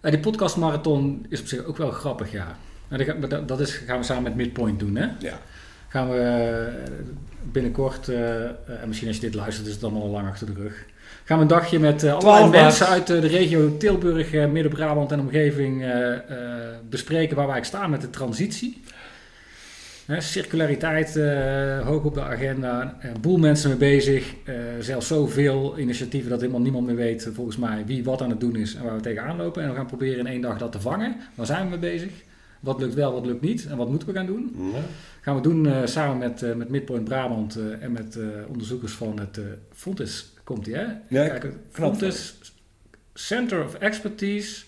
Die podcastmarathon is op zich ook wel grappig, ja. Dat is, gaan we samen met Midpoint doen, hè? Ja. Gaan we binnenkort, uh, en misschien als je dit luistert, is het allemaal al lang achter de rug gaan we een dagje met uh, allerlei mensen uit uh, de regio Tilburg, uh, Midden-Brabant en omgeving bespreken waar wij staan met de transitie. circulariteit hoog op de agenda, een boel mensen mee bezig. zelfs zoveel initiatieven dat helemaal niemand meer weet, volgens mij, wie wat aan het doen is en waar we tegenaan lopen. En we gaan proberen in één dag dat te vangen. Waar zijn we mee bezig? Wat lukt wel, wat lukt niet en wat moeten we gaan doen? Ja. Gaan we doen samen met, met Midpoint Brabant en met onderzoekers van het Fontes komt hij, hè? Ja, Kijk, Fontes Center of Expertise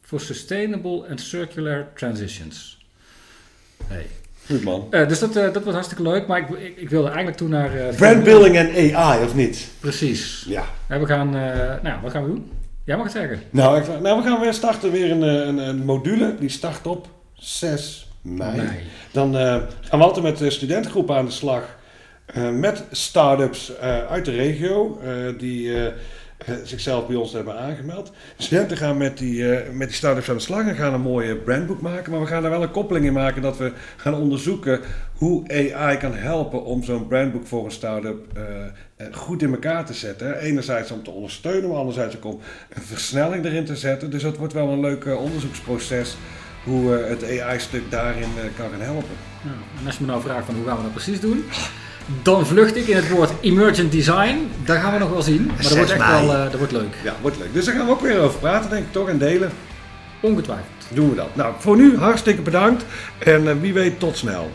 for Sustainable and Circular Transitions. Hey. Goed man. Uh, dus dat, uh, dat was hartstikke leuk, maar ik, ik, ik wilde eigenlijk toen naar... Uh, Brandbuilding en AI, of niet? Precies. Ja. En we gaan... nou, wat gaan we doen? Jij mag het zeggen. Nou, ik, nou we gaan weer starten weer een, een, een module. Die start op 6 mei. mei. Dan gaan we altijd met de studentengroepen aan de slag met start-ups uh, uit de regio uh, die zichzelf bij ons hebben aangemeld. Studenten gaan met die, met die start-ups aan de slag en gaan een mooie brandboek maken. Maar we gaan daar wel een koppeling in maken dat we gaan onderzoeken hoe AI kan helpen om zo'n brandboek voor een start-up goed in elkaar te zetten. Enerzijds om te ondersteunen, maar anderzijds ook om een versnelling erin te zetten. Dus dat wordt wel een leuk onderzoeksproces hoe het AI-stuk daarin kan gaan helpen. Ja, en als je me nou vraagt van hoe gaan we dat precies doen... Dan vlucht ik in het woord emergent design. Daar gaan we nog wel zien. Maar dat wordt echt wel uh, dat wordt leuk. Ja, wordt leuk. Dus daar gaan we ook weer over praten, denk ik toch, en delen. Ongetwijfeld. Doen we dat. Nou, voor nu hartstikke bedankt. En uh, wie weet tot snel.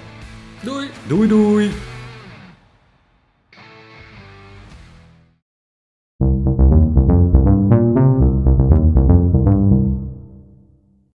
Doei. Doei doei.